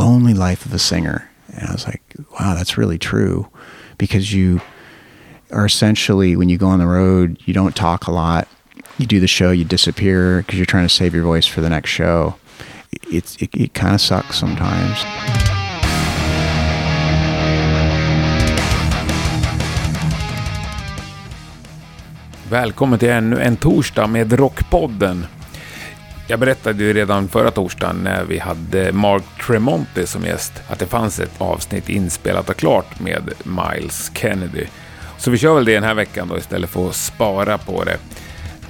lonely life of a singer. And I was like, wow, that's really true because you are essentially, when you go on the road, you don't talk a lot. You do the show, you disappear because you're trying to save your voice for the next show. It's, it, it kind of sucks sometimes. Välkommen till ännu en torsdag med Rockpodden. Jag berättade ju redan förra torsdagen när vi hade Mark Tremonti som gäst att det fanns ett avsnitt inspelat och klart med Miles Kennedy. Så vi kör väl det den här veckan då istället för att spara på det.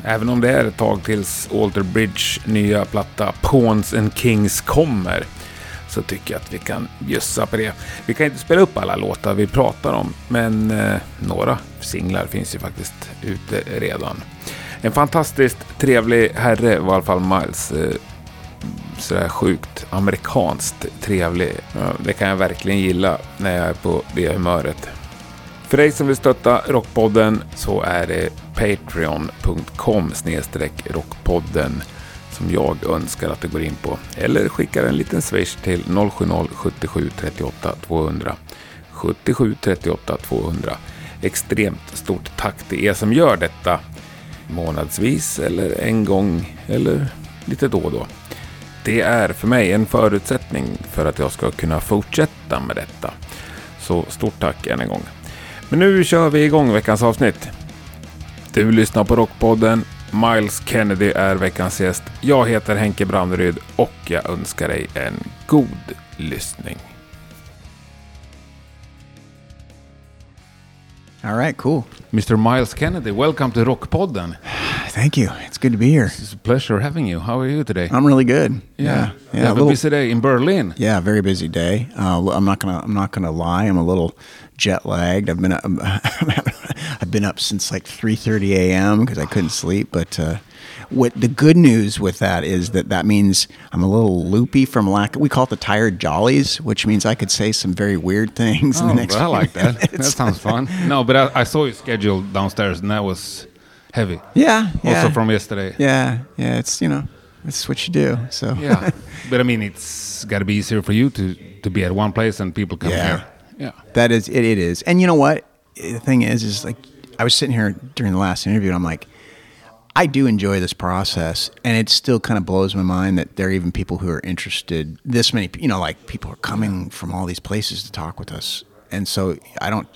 Även om det är ett tag tills Alter Bridge nya platta Pawns and Kings kommer så tycker jag att vi kan bjussa på det. Vi kan inte spela upp alla låtar vi pratar om, men eh, några singlar finns ju faktiskt ute redan. En fantastiskt trevlig herre var i alla fall Miles. Eh, sådär sjukt amerikanskt trevlig. Det kan jag verkligen gilla när jag är på det humöret. För dig som vill stötta Rockpodden så är det patreon.com rockpodden som jag önskar att du går in på. Eller skickar en liten swish till 070 77 38 200. 77 38 200. Extremt stort tack till er som gör detta månadsvis eller en gång eller lite då och då. Det är för mig en förutsättning för att jag ska kunna fortsätta med detta. Så stort tack än en gång. Men nu kör vi igång veckans avsnitt. Du lyssnar på Rockpodden. Miles Kennedy är veckans gäst. Jag heter Henke Brandryd och jag önskar dig en god lyssning. All right, cool. Mr. Myles Kennedy, welcome to rock Rockpodden. Thank you. It's good to be here. It's a pleasure having you. How are you today? I'm really good. yeah, yeah. Have a, busy day in Berlin. Yeah, very busy day. Uh, I'm not gonna. I'm not gonna lie. I'm a little jet lagged. I've been. Up, I've been up since like 3:30 a.m. because I couldn't sleep. But uh, what the good news with that is that that means I'm a little loopy from lack. We call it the tired jollies, which means I could say some very weird things in the Oh, next. I like that. That sounds fun. No, but I, I saw your schedule downstairs, and that was heavy. Yeah, yeah. Also from yesterday. Yeah, yeah. It's you know, it's what you do. So Yeah, but I mean, it's got to be easier for you to to be at one place and people come Yeah. here. Yeah. That is it, it is. And you know what? The thing is is like I was sitting here during the last interview and I'm like I do enjoy this process and it still kind of blows my mind that there are even people who are interested this many you know like people are coming from all these places to talk with us. And so I don't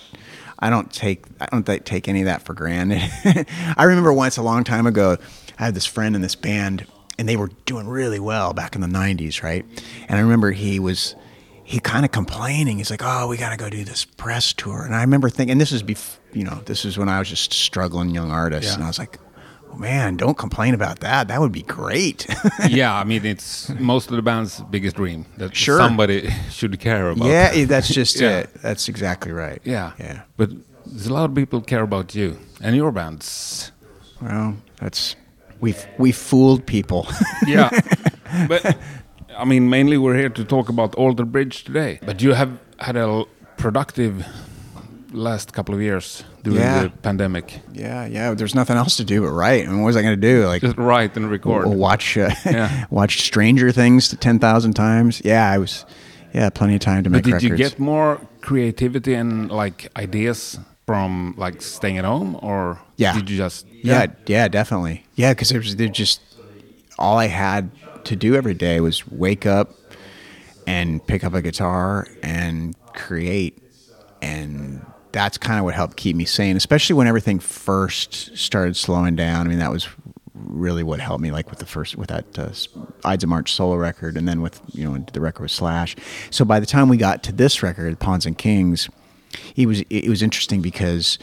I don't take I don't take any of that for granted. I remember once a long time ago I had this friend in this band and they were doing really well back in the 90s, right? And I remember he was he kind of complaining. He's like, "Oh, we got to go do this press tour." And I remember thinking, and this is bef- you know, this is when I was just struggling young artist, Yeah. and I was like, "Man, don't complain about that. That would be great." yeah, I mean, it's most of the band's biggest dream that Sure. somebody should care about. yeah, eh, that's just Yeah. it. That's exactly right. yeah, yeah. But there's a lot of people care about you and your bands. Well, that's we've we fooled people. Yeah, but I mean, mainly we're here to talk about Alter Bridge today. But you have had a productive last couple of years during Yeah. the pandemic. yeah, yeah. There's nothing else to do but write. I mean, what was I going to do? Like Just write and record. Watch uh, Yeah. watch Stranger Things ten thousand times. Yeah, I was. Yeah, plenty of time to But make did records. you get more creativity and like ideas from like staying at home, or Yeah. did you just Yeah, yeah, definitely. Yeah, because it was just all I had to do every day was wake up and pick up a guitar and create, and that's kind of what helped keep me sane, especially when everything first started slowing down. I mean, that was really what helped me, like with the first with that uh, Ides of March solo record, and then with you know the record with Slash. So by the time we got to this record, Pawns and Kings, he was it was interesting because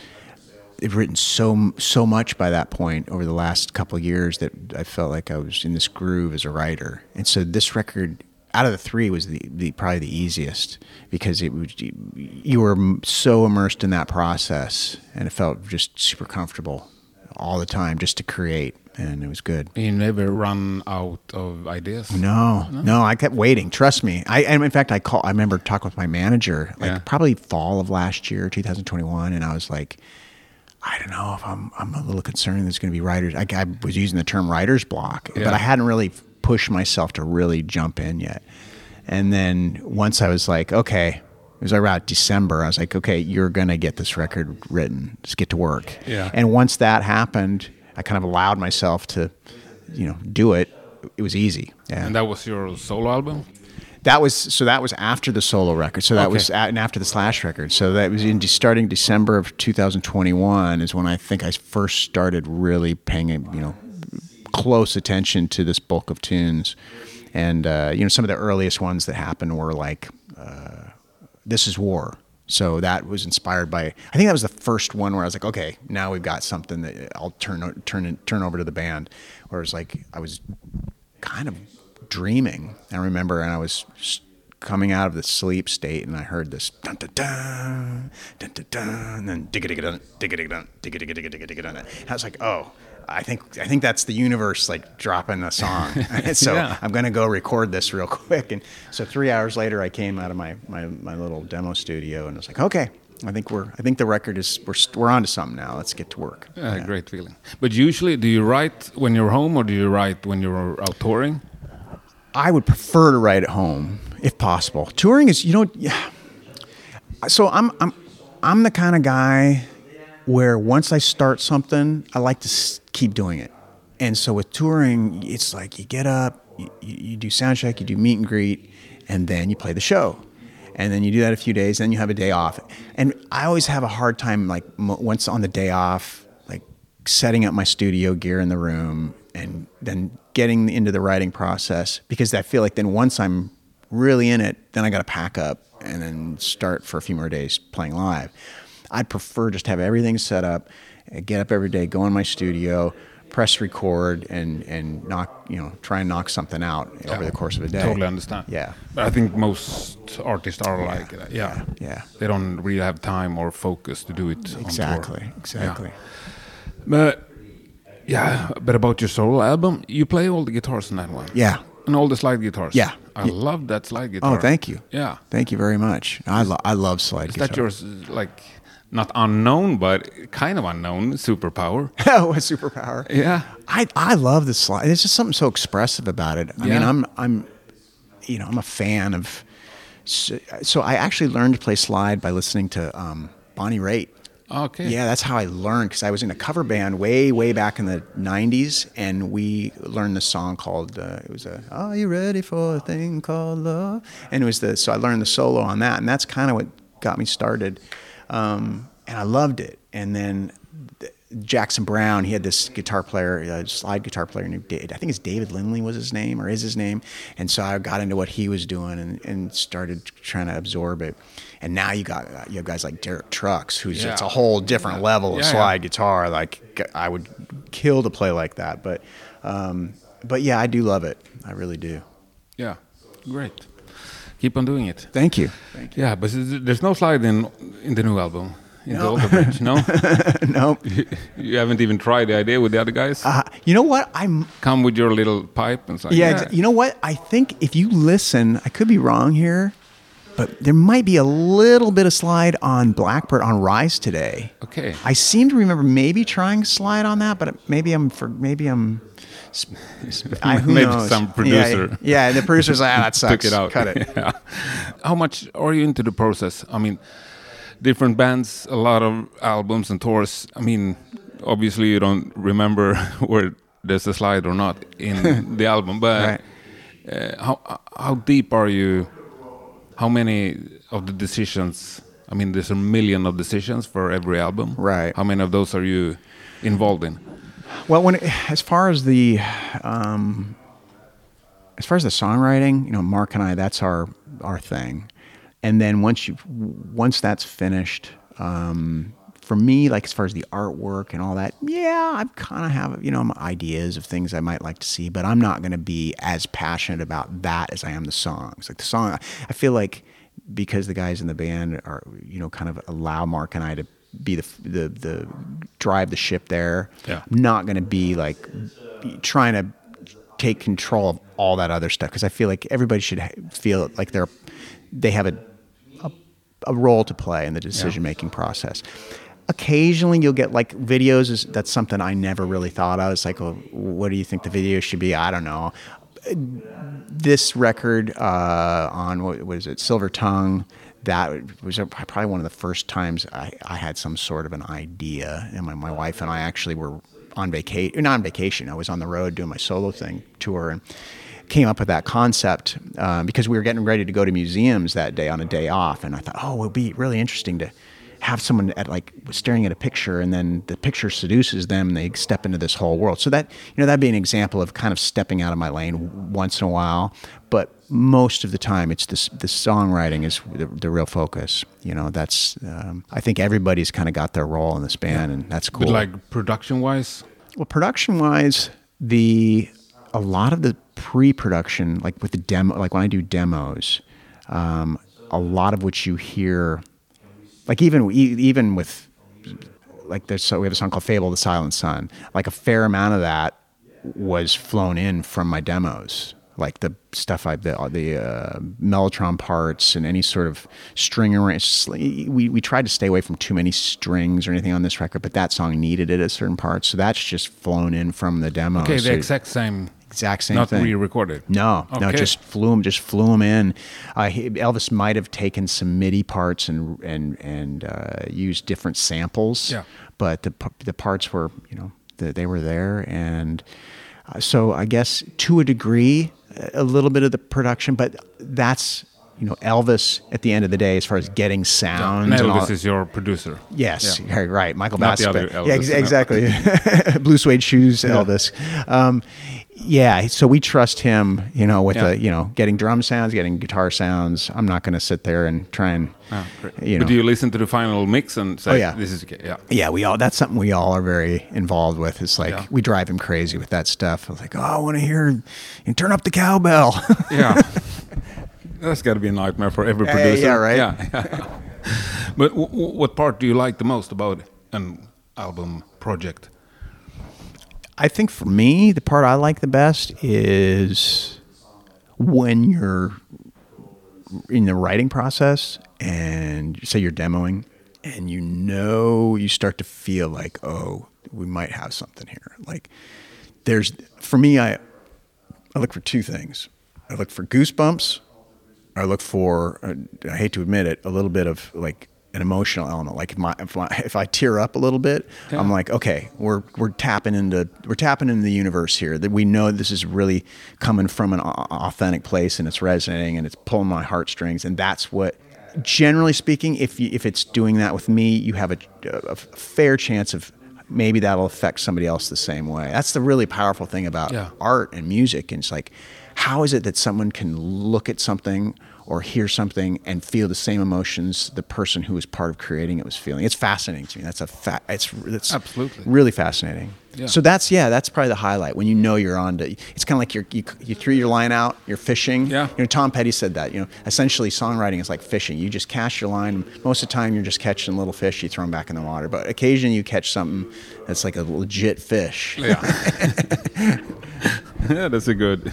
they've written so so much by that point over the last couple years that I felt like I was in this groove as a writer. And so this record, out of the three, was the, the probably the easiest because it was you were so immersed in that process, and it felt just super comfortable all the time just to create, and it was good. You never run out of ideas. No, no, I kept waiting. Trust me. I and in fact, I call. I remember talking with my manager, like Yeah. probably fall of last year, 2021, and I was like, I don't know if I'm. I'm a little concerned. There's going to be writers. I, I was using the term writer's block, but I hadn't really pushed myself to really jump in yet. And then once I was like, okay, it was around December. I was like, okay, you're gonna get this record written. Just get to work. Yeah. And once that happened, I kind of allowed myself to, you know, do it. It was easy. Yeah. And that was your solo album? That was so. That was after the solo record. So that Okay. was a and after the Slash record. So that was in starting December of 2021 is when I think I first started really paying you know close attention to this bulk of tunes, and uh, you know some of the earliest ones that happened were like uh, "This Is War." So that was inspired by. I think that was the first one where I was like, okay, now we've got something that I'll turn turn turn over to the band. Where it was like I was kind of dreaming. I remember, and I was coming out of the sleep state, and I heard this dun dun dun dun dun dun, and then digga digga dun digga digga dun digga digga digga digga dun. I was like, oh. I think I think that's the universe like dropping a song. so Yeah. I'm gonna go record this real quick. And so three hours later, I came out of my, my, my little demo studio and was like, okay, I think we're I think the record is we're we're onto something now. Let's get to work. Ah, yeah, great feeling. But usually, do you write when you're home or do you write when you're out touring? I would prefer to write at home if possible. Touring is you don't. Yeah. So I'm I'm I'm the kind of guy where once I start something, I like to keep doing it. And so with touring, it's like you get up, you, you do sound check, you do meet and greet, and then you play the show. And then you do that a few days, then you have a day off. And I always have a hard time, like once on the day off, like setting up my studio gear in the room and then getting into the writing process because I feel like then once I'm really in it, then I got to pack up and then start for a few more days playing live. I'd prefer just to have everything set up, get up every day, go in my studio, press record, and and knock you know try and knock something out over the course of a day. Totally understand. Yeah. But I think most artists are like that. Yeah. Yeah. They don't really have time or focus to do it. Exactly. Exactly. But yeah, but about your solo album, you play all the guitars in that one. Yeah. And all the slide guitars. Yeah. I love that slide oh, guitar. Oh, thank you. Yeah. Thank you very much. I lo- I love slide Is guitar. that yours, like, not unknown, but kind of unknown superpower? oh, a superpower. Yeah. I I love the slide. There's just something so expressive about it. I mean, I'm I'm, you know, I'm a fan of. So, so I actually learned to play slide by listening to um, Bonnie Raitt. Okay. Yeah, that's how I learned because I was in a cover band way, way back in the '90s, and we learned this song called uh, it was a "Are You Ready for a Thing Called Love?" And it was the so I learned the solo on that, and that's kind of what got me started, um, and I loved it. And then th- Jackson Browne, he had this guitar player, a slide guitar player named I think it's David Lindley was his name or is his name, and so I got into what he was doing and, and started trying to absorb it. And now you got you have guys like Derek Trucks, who's it's a whole different level of Yeah, yeah. slide guitar. Like I would kill to play like that, but um, but yeah, I do love it. I really do. Yeah. Great. Keep on doing it. Thank you. Thank you. Yeah, but there's no slide in in the new album. In the No. Alter Bridge, no? you. no, you haven't even tried the idea with the other guys? uh, you know what? I'm Come with your little pipe and say, yeah, exa- You know what? I think if you listen, I could be wrong here, but there might be a little bit of slide on Blackbird on Rise today. Okay. I seem to remember maybe trying slide on that, but maybe I'm for maybe I'm. Sp- sp- I, who Maybe knows? some Yeah, producer. Yeah, and the producer's like, ah, that sucks. took it out. Cut it. Yeah. How much are you into the process? I mean, different bands, a lot of albums and tours. I mean, obviously you don't remember where there's a slide or not in the album, but Right. uh, how how deep are you? How many of the decisions? I mean, there's a million of decisions for every album. Right. How many of those are you involved in? Well, when it, as far as the um, as far as the songwriting, you know, Mark and I, that's our our thing. And then once you once that's finished, um, for me, like as far as the artwork and all that, yeah, I kind of have you know my ideas of things I might like to see, but I'm not going to be as passionate about that as I am the songs. Like the song, I feel like because the guys in the band are you know kind of allow Mark and I to be the the the drive the ship there. Yeah. I'm not going to be like trying to take control of all that other stuff because I feel like everybody should feel like they're they have a a, a role to play in the decision making process. Occasionally, you'll get like videos. Is that's something I never really thought of. It's like, well, what do you think the video should be? I don't know. this record uh, on what was it, Silver Tongue. That was probably one of the first times I, I had some sort of an idea, and my, my wife and I actually were on vacation, not on vacation. I was on the road doing my solo thing tour, and came up with that concept uh, because we were getting ready to go to museums that day on a day off, and I thought, oh, it would be really interesting to have someone at like staring at a picture and then the picture seduces them and they step into this whole world. So that you know that'd be an example of kind of stepping out of my lane once in a while, but most of the time it's this the songwriting is the, the real focus. You know, that's um, I think everybody's kind of got their role in this band and that's cool. But like production wise, well, production wise, the a lot of the pre-production, like with the demo, like when I do demos, um, a lot of which you hear like even even with like there's so we have a song called Fable of the Silent Son. Like a fair amount of that was flown in from my demos. Like the stuff I the the uh, mellotron parts and any sort of string arrange. We we tried to stay away from too many strings or anything on this record, but that song needed it at certain parts, so that's just flown in from the demo. Okay, the so, exact same exact same not thing. re-recorded. No, okay. no, just flew them, just flew them in. Uh, he, Elvis might have taken some MIDI parts and and and uh, used different samples. Yeah. But the the parts were, you know, the, they were there, and uh, so I guess to a degree, a little bit of the production, but that's. You know, Elvis. At the end of the day, as far as getting sound, yeah. Elvis is your producer. Yes, yeah. right. Michael Not other Elvis, yeah, ex- exactly. Blue suede shoes, Elvis. Um, yeah, so we trust him, you know, with Yeah. the, you know, getting drum sounds, getting guitar sounds. I'm not going to sit there and try and, ah, great. you know. but do you listen to the final mix and say, Oh, yeah. this is okay? Yeah. yeah, we all, that's something we all are very involved with. It's like, Yeah. we drive him crazy with that stuff. I was like, oh, I want to hear, and turn up the cowbell. Yeah. That's got to be a nightmare for every producer. yeah, right. Yeah. but w- w- what part do you like the most about an album project? I think for me, the part I like the best is when you're in the writing process and say you're demoing and you know you start to feel like, oh, we might have something here. Like there's for me I I look for two things. I look for goosebumps. I look for uh, I hate to admit it, a little bit of like an emotional element. Like if my if, my, if I tear up a little bit, I'm like, okay, we're we're tapping into we're tapping into the universe here. That we know this is really coming from an authentic place and it's resonating and it's pulling my heartstrings. And that's what, generally speaking, if you, if it's doing that with me, you have a, a fair chance of maybe that'll affect somebody else the same way. That's the really powerful thing about Yeah. art and music. And it's like, how is it that someone can look at something or hear something and feel the same emotions the person who was part of creating it was feeling? It's fascinating to me. That's a fa- it's it's Absolutely. really fascinating. Yeah. So that's yeah, that's probably the highlight when you know you're on to. It's kind of like you're, you you threw your line out, you're fishing. Yeah. You know, Tom Petty said that. You know, essentially songwriting is like fishing. You just cast your line. Most of the time, you're just catching little fish. You throw them back in the water. But occasionally, you catch something that's like a legit fish. Yeah. yeah, that's a good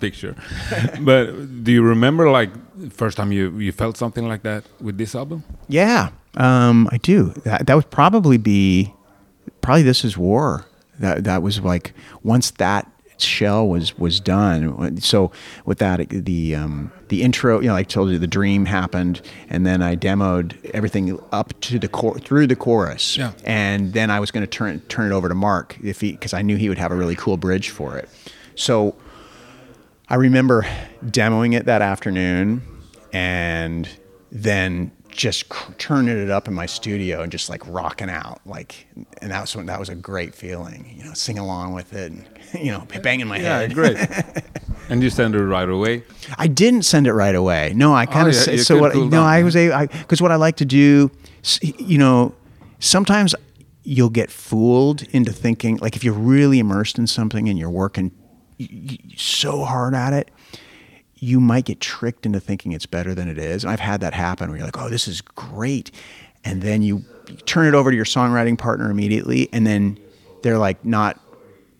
picture. but do you remember like first time you you felt something like that with this album? Yeah, um, I do. That that would probably be probably this is war. That that was like once that shell was was done. So with that, the um, the intro, you know, like I told you, the dream happened, and then I demoed everything up to the chor- through the chorus, Yeah. and then I was going to turn turn it over to Mark if he because I knew he would have a really cool bridge for it. So I remember demoing it that afternoon and then just cr- turning it up in my studio and just like rocking out like and that was when that was a great feeling you know sing along with it and, you know banging my Yeah, head great. and you send it right away. I didn't send it right away. No, I kind of Oh, yeah, so what no, down. I was a because what I like to do, you know, sometimes you'll get fooled into thinking like if you're really immersed in something and you're working y- y- so hard at it, you might get tricked into thinking it's better than it is. And I've had that happen where you're like, "Oh, this is great," and then you turn it over to your songwriting partner immediately, and then they're like not.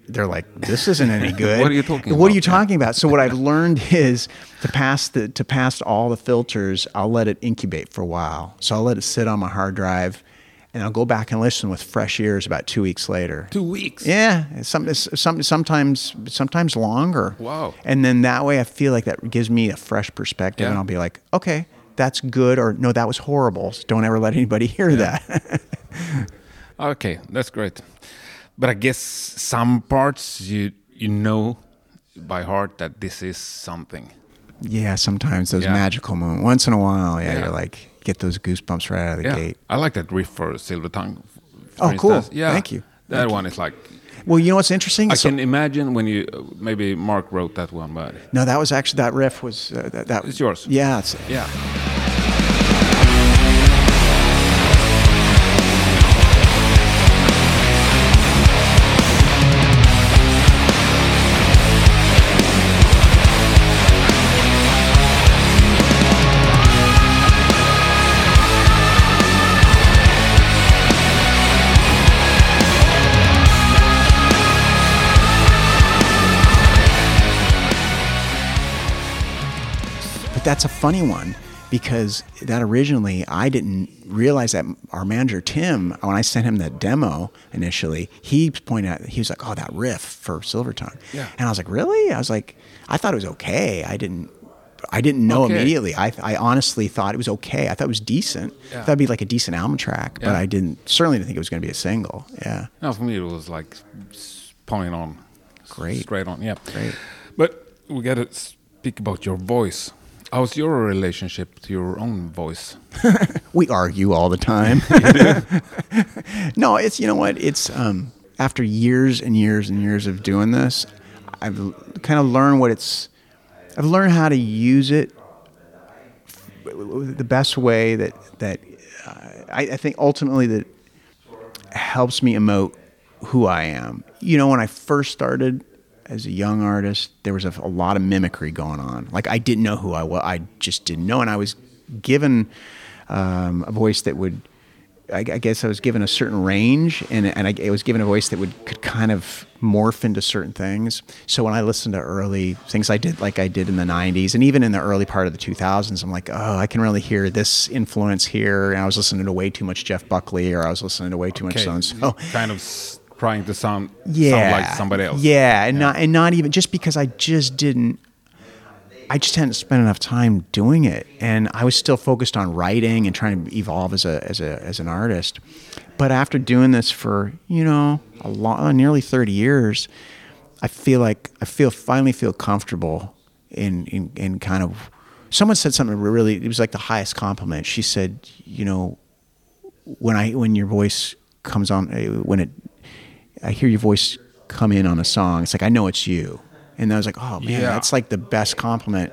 They're like, this isn't any good. What are you talking What are you talking about? So what I've learned is to pass the to pass all the filters. I'll let it incubate for a while. So I'll let it sit on my hard drive, and I'll go back and listen with fresh ears about two weeks later. Two weeks. Yeah, some, some, sometimes sometimes longer. Wow. And then that way, I feel like that gives me a fresh perspective, Yeah. and I'll be like, okay, that's good, or no, that was horrible. So don't ever let anybody hear that. Okay, that's great. But I guess some parts you you know by heart that this is something. yeah, sometimes those Yeah. magical moments. Once in a while, yeah, Yeah. you're like get those goosebumps right out of the Yeah, gate. I like that riff for Silver Tongue. for Oh, cool. Yeah, Thank you. That one is like Well, you know what's interesting? I So- can imagine when you maybe Mark wrote that one, but no, that was actually that riff was uh, that, that It's yours. Yeah, it's, yeah. But that's a funny one because that originally I didn't realize that our manager Tim, when I sent him that demo initially, he pointed out he was like, "Oh, that riff for Silver Tongue," Yeah. and I was like, "Really?" I was like, "I thought it was okay. I didn't." I didn't know Okay. immediately. I, I honestly thought it was okay. I thought it was decent. Yeah. I thought it'd be like a decent album track, but I didn't certainly didn't think it was going to be a single. Yeah, No, for me it was like point on, Great. straight on. Yeah, Great. But we got to speak about your voice. How's your relationship to your own voice? we argue all the time. no, it's you know what? It's um, after years and years and years of doing this, I've kind of learned what it's. I've learned how to use it the best way that that uh, I, I think ultimately that helps me emote who I am. You know, when I first started as a young artist, there was a, a lot of mimicry going on. Like I didn't know who I was. I just didn't know, and I was given um, a voice that would. I, I guess I was given a certain range, and and I, I was given a voice that would could kind of morph into certain things. So when I listened to early things I did, like I did in the '90s, and even in the early part of the 2000s, I'm like, oh, I can really hear this influence here. And I was listening to way too much Jeff Buckley, or I was listening to way too much so and so. kind of trying to sound Yeah, sound like somebody else. Yeah, and not and not even just because I just didn't. I just hadn't spent enough time doing it, and I was still focused on writing and trying to evolve as a as a as an artist. But after doing this for you know a long, nearly thirty years, I feel like I feel finally feel comfortable in in in kind of. Someone said something really. It was like the highest compliment. She said, you know, when I when your voice comes on eh, when it I hear your voice come in on a song it's like I know it's you and I was like oh man Yeah. that's like the best compliment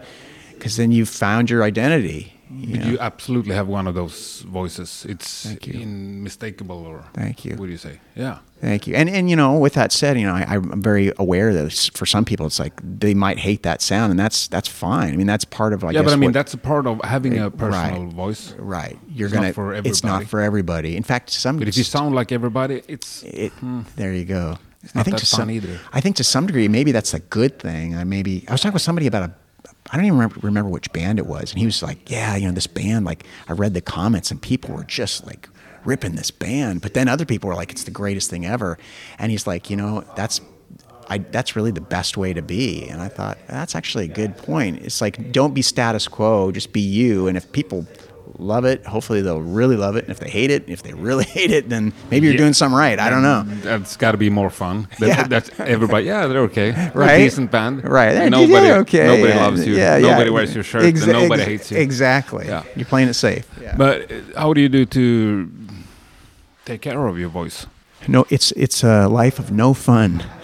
because then you've found your identity you you absolutely have one of those voices. It's you. unmistakable, or Thank you. What do you say? Yeah. Thank you. And and you know, with that said, you know, I, I'm very aware that for some people, it's like they might hate that sound, and that's that's fine. I mean, that's part of. I yeah, but I mean what- that's a part of having a Right. personal voice. right. You're It's gonna. not for It's not everybody. for everybody. In fact, some. But if you sound like everybody, it's it, there you go. Hmm. not that to fun some, either. I think to some degree, maybe that's a good thing. I maybe I was talking with somebody about a. I don't even remember, remember which band it was, and he was like, "Yeah, you know, this band. Like, I read the comments, and people were just like ripping this band, but then other people were like, it's the greatest thing ever." And he's like, "You know, that's." I, that's really the best way to be. And I thought, that's actually a good point. It's like, don't be status quo, just be you. And if people love it, hopefully they'll really love it. And if they hate it, if they really hate it, then maybe you're Yeah. doing something right. I don't know. That's got to be more fun. That, Yeah. That's everybody. Yeah, they're okay. They're a Right? decent band. Right. They're- Nobody. they're okay. Nobody yeah, loves you. Yeah, yeah. nobody wears your shirt. Exa- and nobody ex- hates you. Exactly. Yeah. You're playing it safe. But uh, how do you do to take care of your voice? no, it's it's a life of no fun.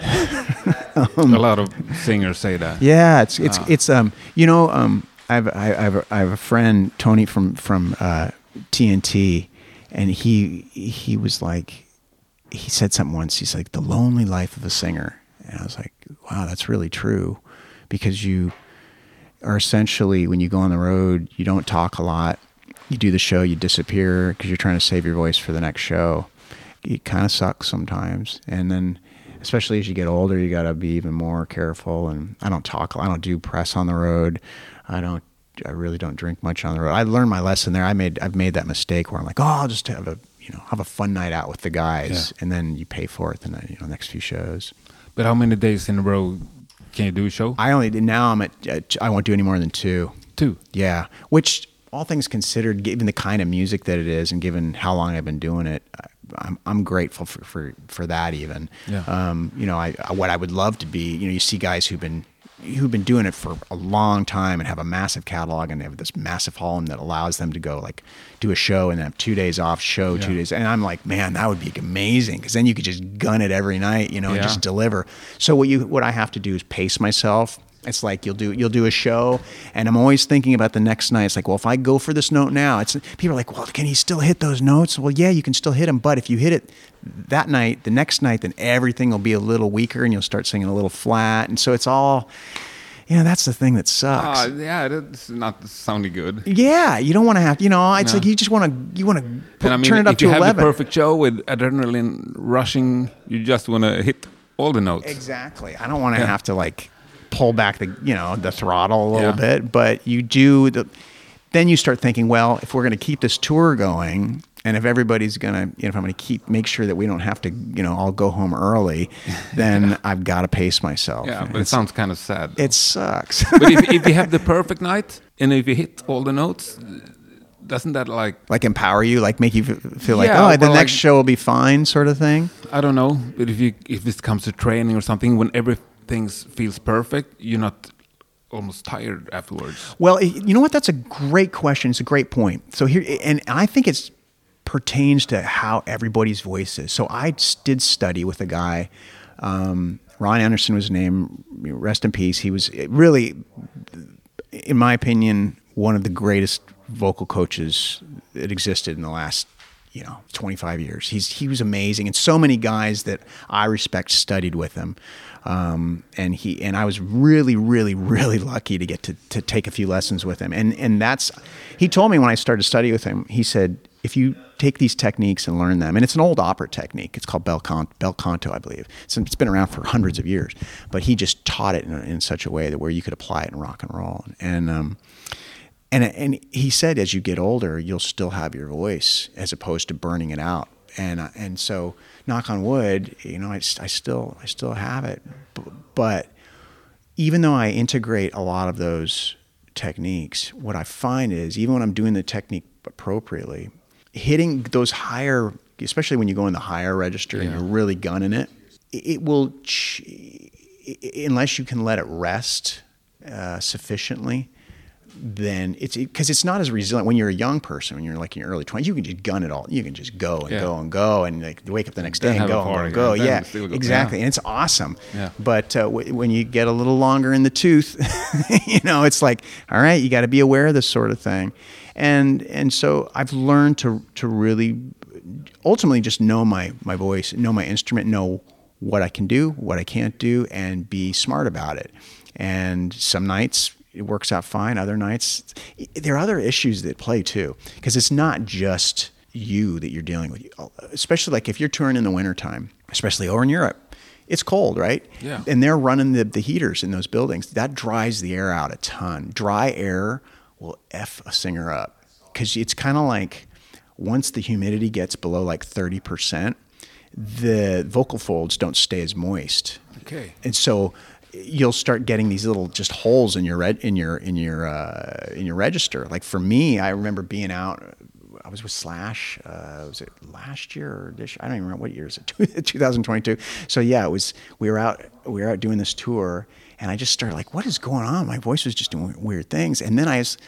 a lot of singers say that. Yeah, it's it's Ah. it's um you know um I have I, I have a, I have a friend Tony from from uh, TNT, and he he was like he said something once. He's like the lonely life of a singer, and I was like, wow, that's really true, because you are essentially when you go on the road, you don't talk a lot. You do the show, you disappear because you're trying to save your voice for the next show. It kind of sucks sometimes, and then especially as you get older, you got to be even more careful. And I don't talk. I don't do press on the road. I don't. I really don't drink much on the road. I learned my lesson there. I made. I've made that mistake where I'm like, oh, I'll just have a you know have a fun night out with the guys, and then you pay for it the you know next few shows. But how many days in a row can you do a show? I only now I'm at I won't do any more than two. Two. Yeah, which all things considered, given the kind of music that it is, and given how long I've been doing it, I'm I'm grateful for for, for that. Even, Yeah. um, you know, I what I would love to be. You know, you see guys who've been who've been doing it for a long time and have a massive catalog and they have this massive home that allows them to go like do a show and then have two days off show two days and i'm like man that would be amazing because then you could just gun it every night you know and just deliver so what you what i have to do is pace myself it's like you'll do you'll do a show and i'm always thinking about the next night it's like well if i go for this note now it's people are like well can he still hit those notes well yeah you can still hit them but if you hit it that night the next night then everything will be a little weaker and you'll start singing a little flat and so it's all you know that's the thing that sucks Ah, yeah, it's not sounding good. yeah you don't want to have you know it's No. like you just want to you want to I mean, turn it up if to you have 11 the perfect show with adrenaline rushing, you just want to hit all the notes. Exactly. I don't want to Yeah. have to like pull back the you know the throttle a little Yeah. bit, but you do the. Then you start thinking, well, if we're going to keep this tour going, and if everybody's going to, you know, if I'm going to keep make sure that we don't have to, you know, all go home early, then I've got to pace myself. Yeah, but it sounds kind of sad. it sucks. but if, if you have the perfect night and if you hit all the notes, doesn't that like like empower you, like make you feel like, Yeah, oh, the next like- show will be fine, sort of thing. I don't know, but if you if it comes to training or something, when everything feels perfect, you're not almost tired afterwards. Well, you know what? That's a great question. It's a great point. So here, and I think it's pertains to how everybody's voice is. So I did study with a guy, um, Ron Anderson was his name. Rest in peace. He was really, in my opinion, one of the greatest vocal coaches that existed in the last you know 25 years. He's he was amazing and so many guys that i respect studied with him. Um, and he and i was really really really lucky to get to, to take a few lessons with him. And and that's he told me when i started studying with him he said if you take these techniques and learn them and it's an old opera technique. It's called bel, Con- bel canto i believe. It's, it's been around for hundreds of years. But he just taught it in, in such a way that where you could apply it in rock and roll. And um, and and he said as you get older you'll still have your voice as opposed to burning it out. And uh, and so knock on wood you know I, I still I still have it. But even though I integrate a lot of those techniques what I find is even when I'm doing the technique appropriately hitting those higher especially when you go in the higher register and you're really gunning it it will ch- i- i- unless you can let it rest uh, sufficiently then it's because it's not as resilient. When you're a young person when you're like in your early 20s you can just gun it all. You can just go and Yeah. go and go and like wake up the next Then day and go and go, and then yeah go- exactly. Yeah. and it's awesome. Yeah. but uh, w- when you get a little longer in the tooth you know it's like all right you got to be aware of this sort of thing. And and so I've learned to to really ultimately just know my my voice know my instrument know what I can do what I can't do and be smart about it. And some nights it works out fine. Other nights there are other issues that play too because it's not just you that you're dealing with. Especially like if you're touring in the wintertime especially over in Europe it's cold right? Yeah. and they're running the, the heaters in those buildings. That dries the air out a ton. Dry air will f a singer up because it's kind of like once the humidity gets below like 30% the vocal folds don't stay as moist. Okay. and so you'll start getting these little just holes in your red in your in your uh, in your register. Like for me, I remember being out. I was with Slash. Uh, was it last year or this? I don't even remember what year is it. 2022. So yeah, it was. We were out. We were out doing this tour, and I just started like, "What is going on?" My voice was just doing weird things, and then I was.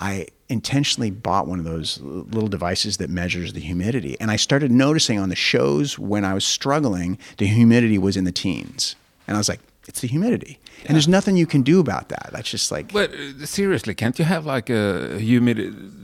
I intentionally bought one of those little devices that measures the humidity. And I started noticing on the shows when I was struggling, the humidity was in the teens. And I was like, it's the humidity. And there's nothing you can do about that. That's just like But uh, seriously, can't you have like a humid?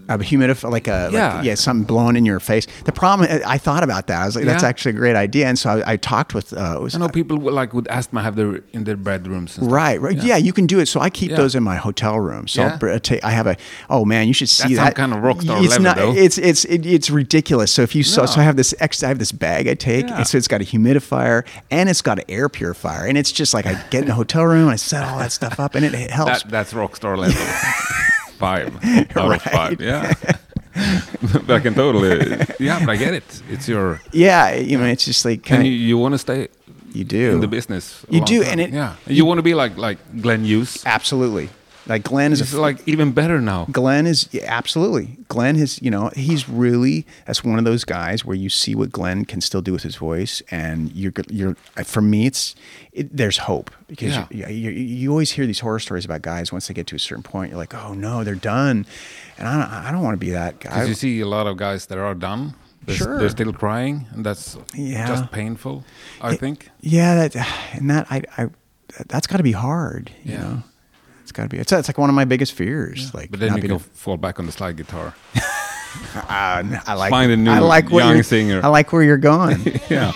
a humidif like a Yeah. like, yeah something blowing in your face. The problem I thought about that. I was like, that's Yeah. actually a great idea. And so I, I talked with uh, was- I know people would, like with asthma have their in their bedrooms. And stuff. Right, right. Yeah. you can do it. So I keep Yeah. those in my hotel room. So Yeah. I'll take, I have a. Oh man, you should see That's some that. kind of rock star It's level, not. though. It's it's it, it's ridiculous. So if you saw, so I have this extra. I have this bag I take, Yeah. and so it's got a humidifier and it's got an air purifier, and it's just like I get in a hotel room, I set all that stuff up, and it, it helps. That, that's rock star level. five out of five. Yeah. I can totally. Yeah, but I get it. It's your. Yeah, you know, it's just like And kind you, you want to stay you do in the business. You do, time. and it- yeah, you, want to be like like Glenn Hughes. absolutely. Like Glenn is a, like even better now. Glenn is yeah, absolutely. Glenn has, you know, he's really that's one of those guys where you see what Glenn can still do with his voice, and you're you're for me, it's it, there's hope because Yeah. you, you, you always hear these horror stories about guys once they get to a certain point, you're like, oh no, they're done, and I don't, I don't want to be that guy. Because you see a lot of guys that are done. They're, Sure. they're still crying, and that's Yeah. just painful. I think. Yeah, that and that I, I that's got to be hard. You Yeah. know, got to be. It's it's like one of my biggest fears. Like, But then not you being can fall back on the slide guitar. Uh, I like Find a new I like young you're- singer. I like where you're going. yeah.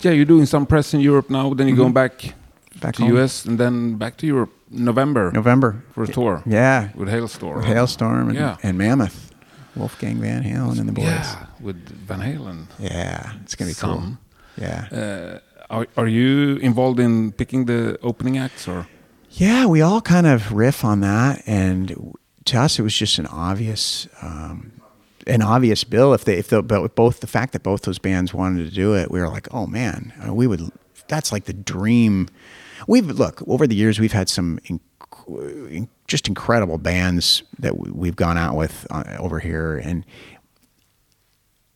Yeah, you're doing some press in Europe now. Then you're going back. Back to home. US, and then back to Europe November November. for a tour Yeah, with Halestorm. Halestorm and, Yeah. and Mammoth, Wolfgang Van Halen and the boys. Yeah, with Van Halen. Yeah, it's gonna be cool. Yeah, Uh, are, are you involved in picking the opening acts or? yeah. We all kind of riff on that, and to us, it was just an obvious, um, an obvious bill. If they, if the, both the fact that both those bands wanted to do it, we were like, oh man, uh, we would. That's like the dream. We've look over the years. We've had some inc- in- just incredible bands that we've gone out with uh, over here, and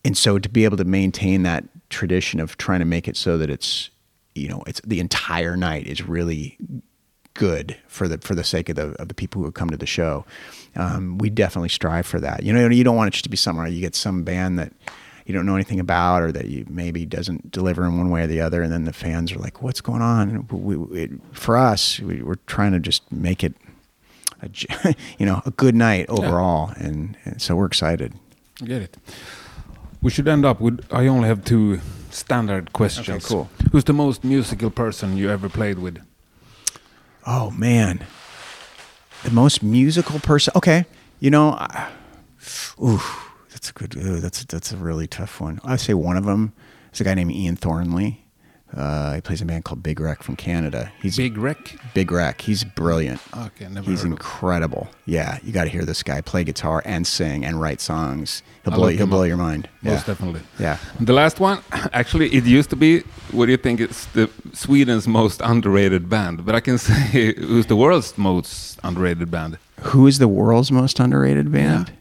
and so to be able to maintain that tradition of trying to make it so that it's you know it's the entire night is really good for the for the sake of the of the people who come to the show. Um, we definitely strive for that. You know, you don't want it just to be somewhere you get some band that you don't know anything about or that you maybe doesn't deliver in one way or the other, and then the fans are like, "What's going on?" We, it, for us, we, we're trying to just make it. A, you know, a good night overall, and, and so we're excited. I get it. We should end up with. I only have two standard questions. cool. Who's the most musical person you ever played with? Oh man, the most musical person. Okay, you know, I, ooh, that's a good. Ooh, that's that's a really tough one. I'd say one of them is a guy named Ian Thornley. Uh, he plays a band called Big Wreck from Canada. He's Big Wreck. Big Wreck. He's brilliant. Okay, never He's incredible. Yeah, you got to hear this guy play guitar and sing and write songs. He'll I blow he'll blow up. your mind. Most yeah. definitely. Yeah. The last one, actually, it used to be. What do you think? It's the Sweden's most underrated band, but I can say who's the world's most underrated band. Who is the world's most underrated band?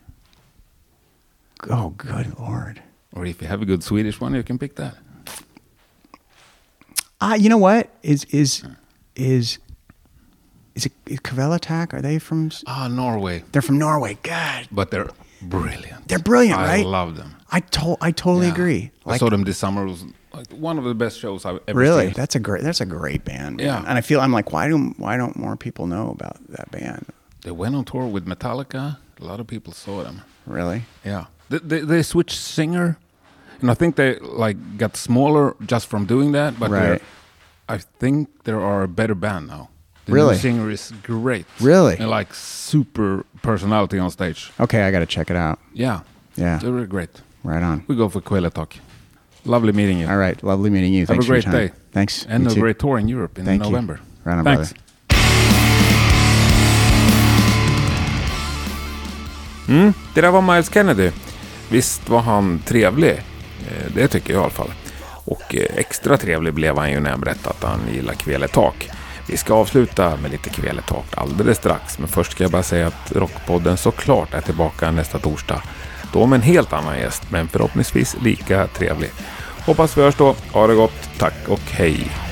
Oh, good lord. Or if you have a good Swedish one, you can pick that. Ah, you know what is is is is it is Kvelertak? Are they from? Ah, Norway, They're from Norway. God, but they're brilliant. they're brilliant, I right? love them. I to- I totally Yeah. agree. I saw them this summer. It was like one of the best shows I've ever really, seen. that's a great that's a great band. man. Yeah. and I feel I'm like, why do why don't more people know about that band? They went on tour with Metallica. A lot of people saw them. Really? Yeah, they, they, they switched singer, and I think they like got smaller just from doing that. But Right. I think there are a better band now. The Really? new singer is great. Really? and like super personality on stage. Okay, I got to check it out. Yeah, Yeah, they were great. right on. We go for Kvelertak. Lovely meeting you. All right, lovely meeting you. Have Thanks a great for your time. day. Thanks. And You a too. great tour in Europe in Thank you. November. Right on, Thanks. brother. Mm, det där var Myles Kennedy. Visst var han trevlig? Eh, det tycker jag i alla fall. Och eh, extra trevlig blev han ju när han berättade att han gillar Kveletak. Vi ska avsluta med lite Kveletak alldeles strax. Men först ska jag bara säga att Rockpodden såklart är tillbaka nästa torsdag. Då med en helt annan gäst, men förhoppningsvis lika trevlig. Hoppas vi hörs då. Ha det gott. Tack och hej!